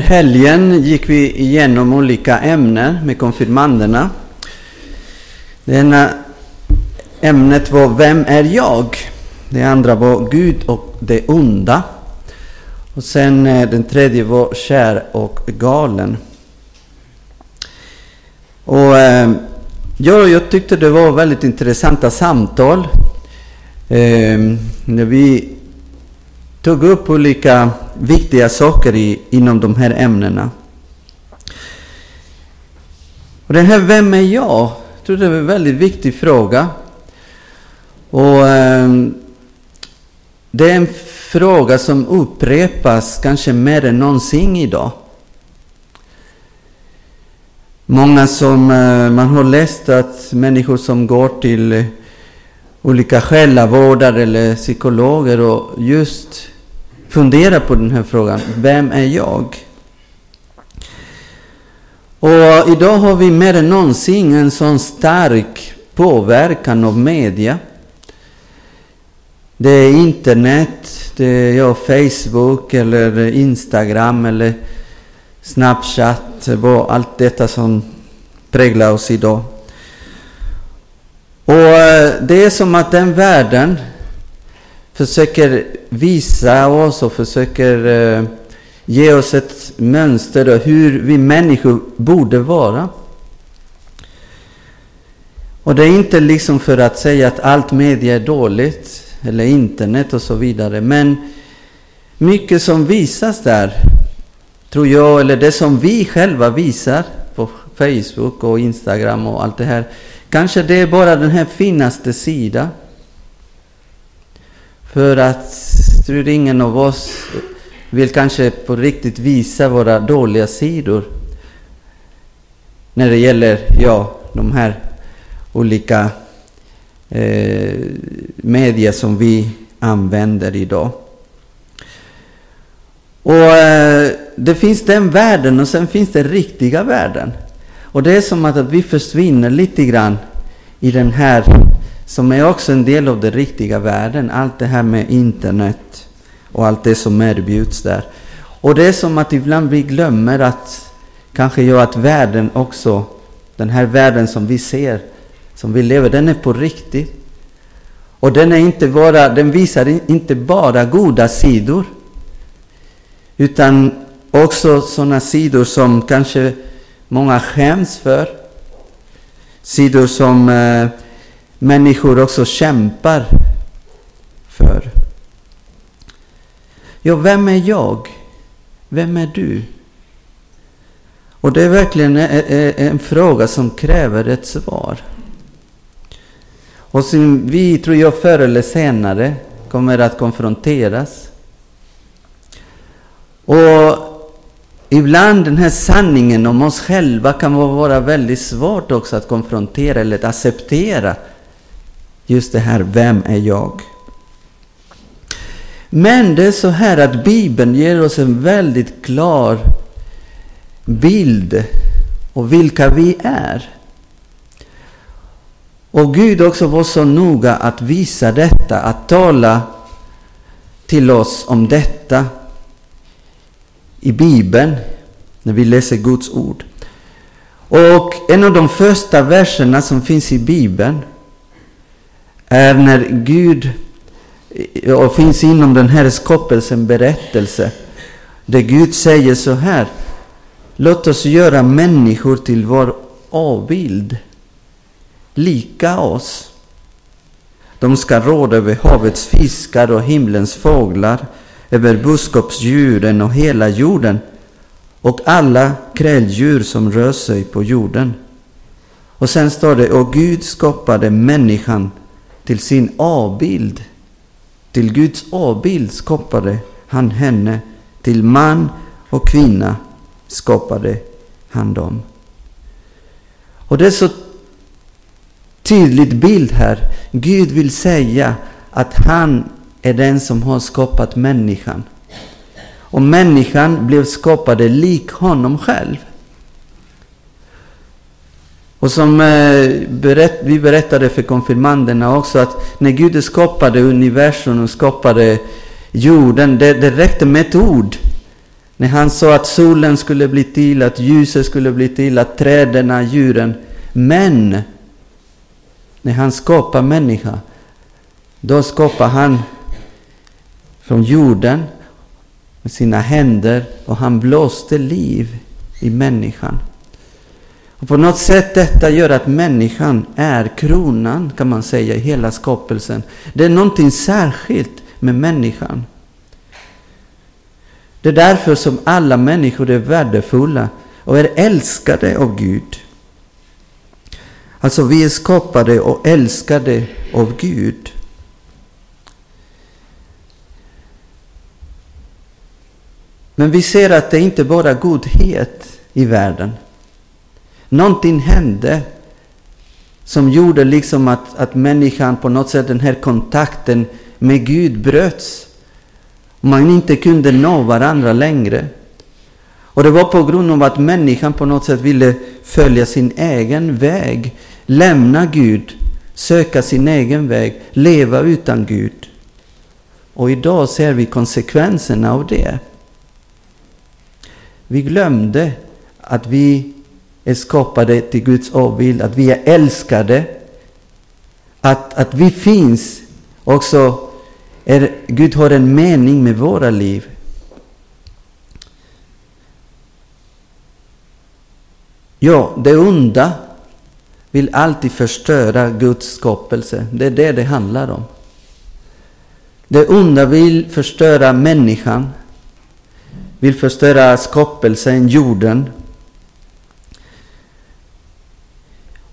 Helgen gick vi igenom olika ämnen med konfirmanderna. Det ena ämnet var Vem är jag? Det andra var Gud och det onda. Och sen eh, den tredje var Kär och galen. Och eh, jag, jag tyckte det var väldigt intressanta samtal. Eh, när vi tog upp olika viktiga saker i, inom de här ämnena. Och den här Vem är jag? Jag tror det är en väldigt viktig fråga. Och eh, det är en fråga som upprepas kanske mer än någonsin idag. Många som eh, man har läst att människor som går till olika själavårdare eller psykologer och just fundera på den här frågan. Vem är jag? Och idag har vi mer än någonsin en sån stark påverkan av media. Det är internet, det är ja, Facebook eller Instagram eller Snapchat, allt detta som präglar oss idag. Och eh, det är som att den världen försöker visa oss och försöker eh, ge oss ett mönster av hur vi människor borde vara. Och det är inte liksom för att säga att allt media är dåligt, eller internet och så vidare, men mycket som visas där, tror jag, eller det som vi själva visar på Facebook och Instagram och allt det här, kanske det är bara den här finaste sidan. För att tror ingen av oss vill kanske på riktigt visa våra dåliga sidor. När det gäller, ja, de här olika eh, medier som vi använder idag. Och eh, det finns den världen och sen finns det riktiga världen. Och det är som att vi försvinner lite grann i den här som är också en del av den riktiga världen. Allt det här med internet och allt det som erbjuds där. Och det är som att ibland vi glömmer att kanske gör att världen också, den här världen som vi ser, som vi lever, den är på riktigt. Och den, är inte bara, den visar inte bara goda sidor, utan också sådana sidor som kanske många skäms för. Sidor som eh, människor också kämpar för. Ja, vem är jag? Vem är du? Och det är verkligen en fråga som kräver ett svar. Och som vi, tror jag, förr eller senare kommer att konfronteras. Och ibland den här sanningen om oss själva kan vara väldigt svårt också att konfrontera eller att acceptera just det här, vem är jag? Men det är så här att Bibeln ger oss en väldigt klar bild av vilka vi är. Och Gud också var så noga att visa detta, att tala till oss om detta i Bibeln, när vi läser Guds ord. Och en av de första verserna som finns i Bibeln är när Gud, och finns inom den här skapelsen berättelse, där Gud säger så här. Låt oss göra människor till vår avbild, lika oss. De ska råda över havets fiskar och himlens fåglar, över boskapsdjuren och hela jorden och alla kräldjur som rör sig på jorden. Och sen står det, och Gud skapade människan till sin avbild. Till Guds avbild skapade han henne. Till man och kvinna skapade han dem. Och det är så tydligt bild här. Gud vill säga att han är den som har skapat människan. Och människan blev skapad lik honom själv. Och som eh, berätt, vi berättade för konfirmanderna också att när Gud skapade universum och skapade jorden, det, det räckte med ett ord. När han sa att solen skulle bli till, att ljuset skulle bli till, att träden, djuren. Men när han skapar människa, då skapar han från jorden med sina händer och han blåste liv i människan. Och på något sätt detta gör att människan är kronan, kan man säga, i hela skapelsen. Det är någonting särskilt med människan. Det är därför som alla människor är värdefulla och är älskade av Gud. Alltså vi är skapade och älskade av Gud. Men vi ser att det inte bara är godhet i världen. Någonting hände som gjorde liksom att, att människan på något sätt, den här kontakten med Gud bröts. Man inte kunde nå varandra längre. Och det var på grund av att människan på något sätt ville följa sin egen väg, lämna Gud, söka sin egen väg, leva utan Gud. Och idag ser vi konsekvenserna av det. Vi glömde att vi är skapade till Guds avbild, att vi är älskade, att, att vi finns också, är, Gud har en mening med våra liv. Ja, det onda vill alltid förstöra Guds skapelse. Det är det det handlar om. Det onda vill förstöra människan, vill förstöra skapelsen, jorden.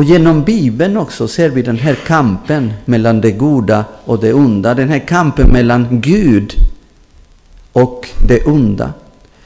Och genom Bibeln också ser vi den här kampen mellan det goda och det onda. Den här kampen mellan Gud och det onda.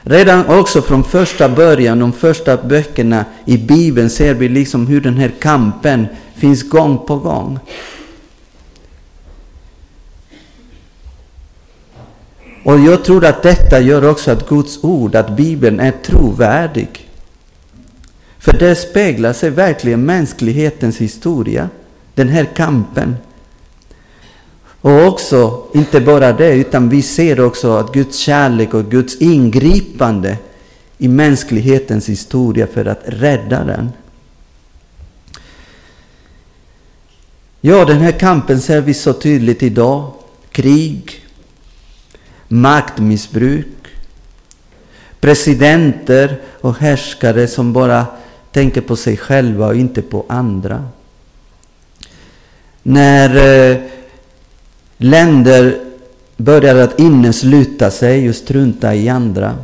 Redan också från första början, de första böckerna i Bibeln ser vi liksom hur den här kampen finns gång på gång. Och jag tror att detta gör också att Guds ord, att Bibeln är trovärdig. För det speglar sig verkligen mänsklighetens historia, den här kampen. Och också, inte bara det, utan vi ser också att Guds kärlek och Guds ingripande i mänsklighetens historia för att rädda den. Ja, den här kampen ser vi så tydligt idag. Krig, maktmissbruk, presidenter och härskare som bara tänker på sig själva och inte på andra. När eh, länder börjar att innesluta sig och strunta i andra.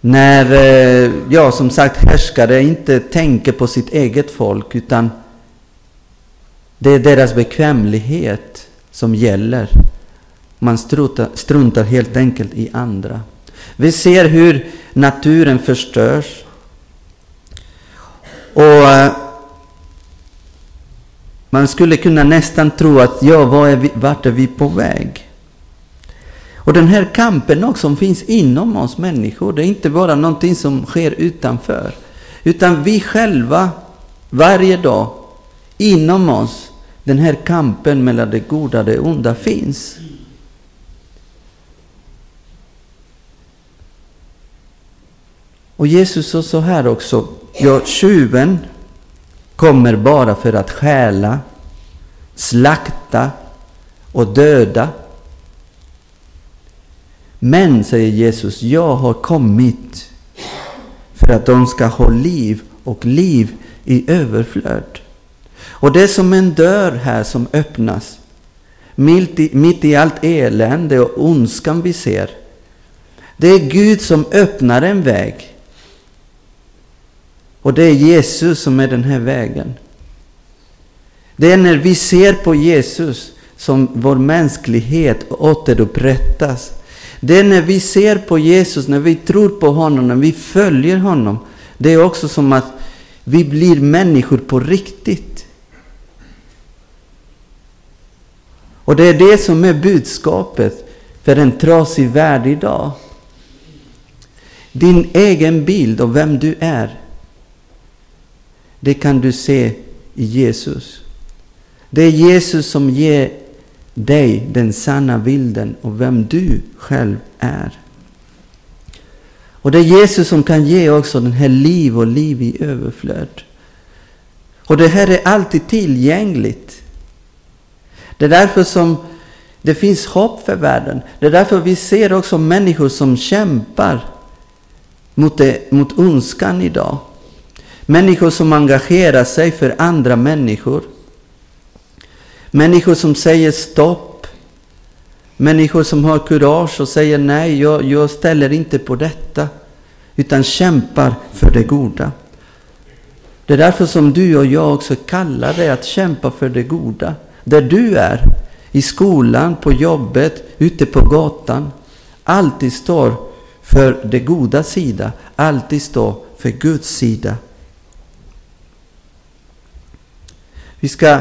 När, eh, ja som sagt, härskare inte tänker på sitt eget folk utan det är deras bekvämlighet som gäller. Man struntar, struntar helt enkelt i andra. Vi ser hur naturen förstörs. Och eh, man skulle kunna nästan tro att ja, var är vi, vart är vi på väg? Och den här kampen också som finns inom oss människor, det är inte bara någonting som sker utanför. Utan vi själva, varje dag, inom oss, den här kampen mellan det goda och det onda finns. Och Jesus sa så här också, ja, tjuven kommer bara för att stjäla, slakta och döda. Men, säger Jesus, jag har kommit för att de ska ha liv och liv i överflöd. Och det är som en dörr här som öppnas. Mitt i, mitt i allt elände och ondskan vi ser. Det är Gud som öppnar en väg. Och det är Jesus som är den här vägen. Det är när vi ser på Jesus som vår mänsklighet återupprättas. Det är när vi ser på Jesus, när vi tror på honom, när vi följer honom. Det är också som att vi blir människor på riktigt. Och det är det som är budskapet för en trasig värld idag. Din egen bild av vem du är det kan du se i Jesus. Det är Jesus som ger dig den sanna bilden av vem du själv är. Och det är Jesus som kan ge också den här liv och liv i överflöd. Och det här är alltid tillgängligt. Det är därför som det finns hopp för världen. Det är därför vi ser också människor som kämpar mot, det, mot ondskan idag. Människor som engagerar sig för andra människor. Människor som säger stopp. Människor som har kurage och säger nej, jag, jag ställer inte på detta. Utan kämpar för det goda. Det är därför som du och jag också kallar dig att kämpa för det goda. Där du är, i skolan, på jobbet, ute på gatan. Alltid står för det goda sida, alltid står för Guds sida. Vi ska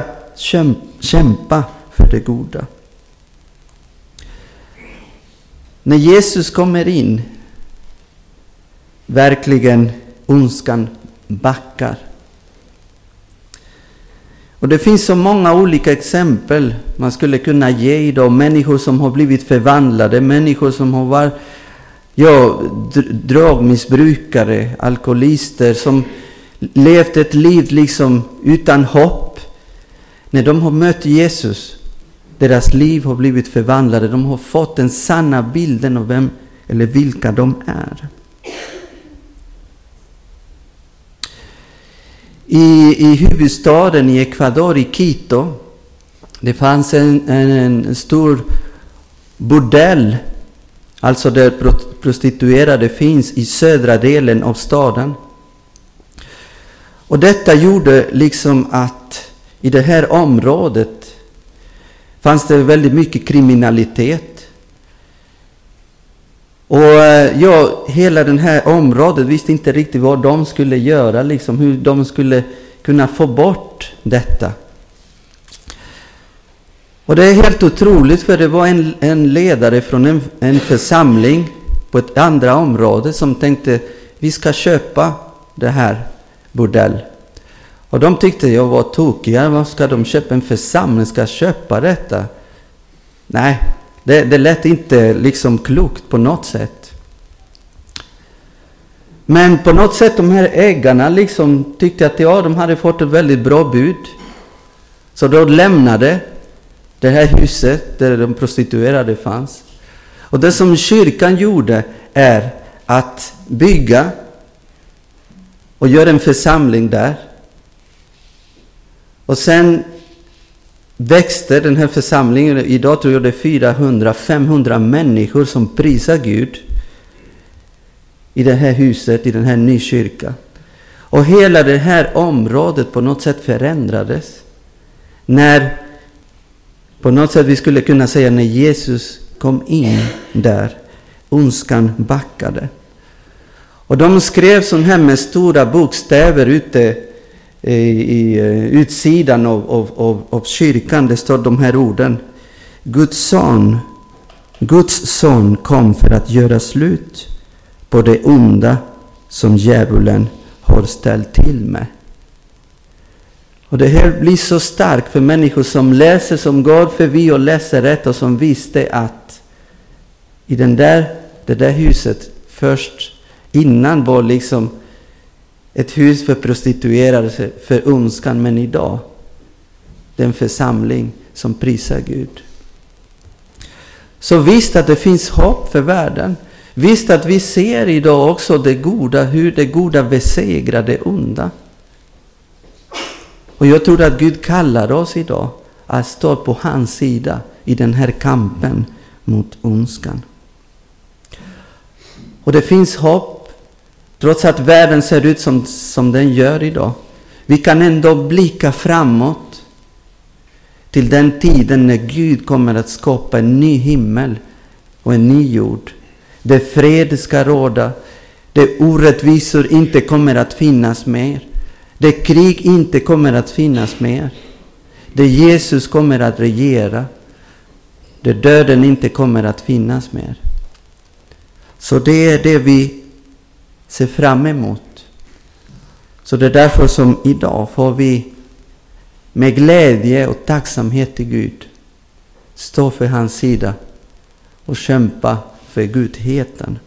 kämpa för det goda. När Jesus kommer in, verkligen ondskan backar. Och det finns så många olika exempel man skulle kunna ge idag. Människor som har blivit förvandlade, människor som har varit ja, drogmissbrukare, alkoholister, som levt ett liv liksom utan hopp. När de har mött Jesus, deras liv har blivit förvandlade. De har fått den sanna bilden av vem eller vilka de är. I, i huvudstaden i Ecuador, i Quito, det fanns en, en, en stor bordell, alltså där prostituerade finns i södra delen av staden. Och detta gjorde liksom att i det här området fanns det väldigt mycket kriminalitet. Och eh, ja, hela det här området visste inte riktigt vad de skulle göra, liksom hur de skulle kunna få bort detta. Och det är helt otroligt, för det var en, en ledare från en, en församling på ett andra område som tänkte vi ska köpa det här bordell. Och de tyckte jag var tokiga. Vad ska de köpa? En församling ska köpa detta? Nej, det, det lät inte liksom klokt på något sätt. Men på något sätt de här ägarna liksom tyckte att ja, de hade fått ett väldigt bra bud. Så de lämnade det här huset där de prostituerade fanns. Och det som kyrkan gjorde är att bygga och göra en församling där. Och sen växte den här församlingen. Idag tror jag det är 400-500 människor som prisar Gud i det här huset, i den här nykyrkan. Och hela det här området på något sätt förändrades. När, på något sätt vi skulle kunna säga när Jesus kom in där, ondskan backade. Och de skrev så här med stora bokstäver ute i, eh, utsidan av, av, av, av kyrkan. Det står de här orden. Guds son, Guds son kom för att göra slut på det onda som djävulen har ställt till med. Och det här blir så starkt för människor som läser, som går förbi och läser rätt och som visste att i den där, det där huset först innan var liksom ett hus för prostituerade, för ondskan, men idag den församling som prisar Gud. Så visst att det finns hopp för världen. Visst att vi ser idag också det goda, hur det goda besegrar det onda. Och jag tror att Gud kallar oss idag att stå på hans sida i den här kampen mot ondskan. Och det finns hopp Trots att världen ser ut som, som den gör idag. Vi kan ändå blicka framåt till den tiden när Gud kommer att skapa en ny himmel och en ny jord. Där fred ska råda, där orättvisor inte kommer att finnas mer. Där krig inte kommer att finnas mer. Där Jesus kommer att regera. Där döden inte kommer att finnas mer. Så det är det vi ser fram emot. Så det är därför som idag får vi med glädje och tacksamhet till Gud stå för hans sida och kämpa för gudheten.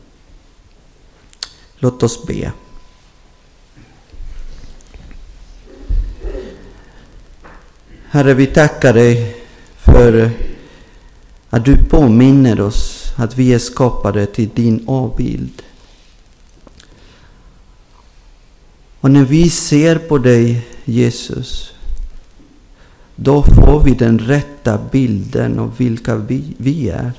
Låt oss be. Herre, vi tackar dig för att du påminner oss att vi är skapade till din avbild. Och när vi ser på dig, Jesus, då får vi den rätta bilden av vilka vi, vi är.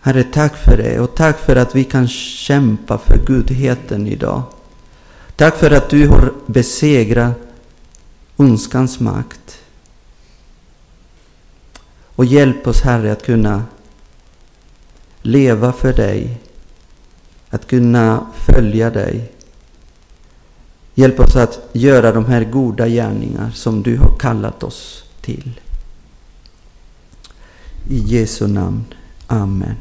Herre, tack för det och tack för att vi kan kämpa för gudheten idag. Tack för att du har besegrat ondskans makt. Och hjälp oss Herre att kunna leva för dig, att kunna följa dig. Hjälp oss att göra de här goda gärningar som du har kallat oss till. I Jesu namn. Amen.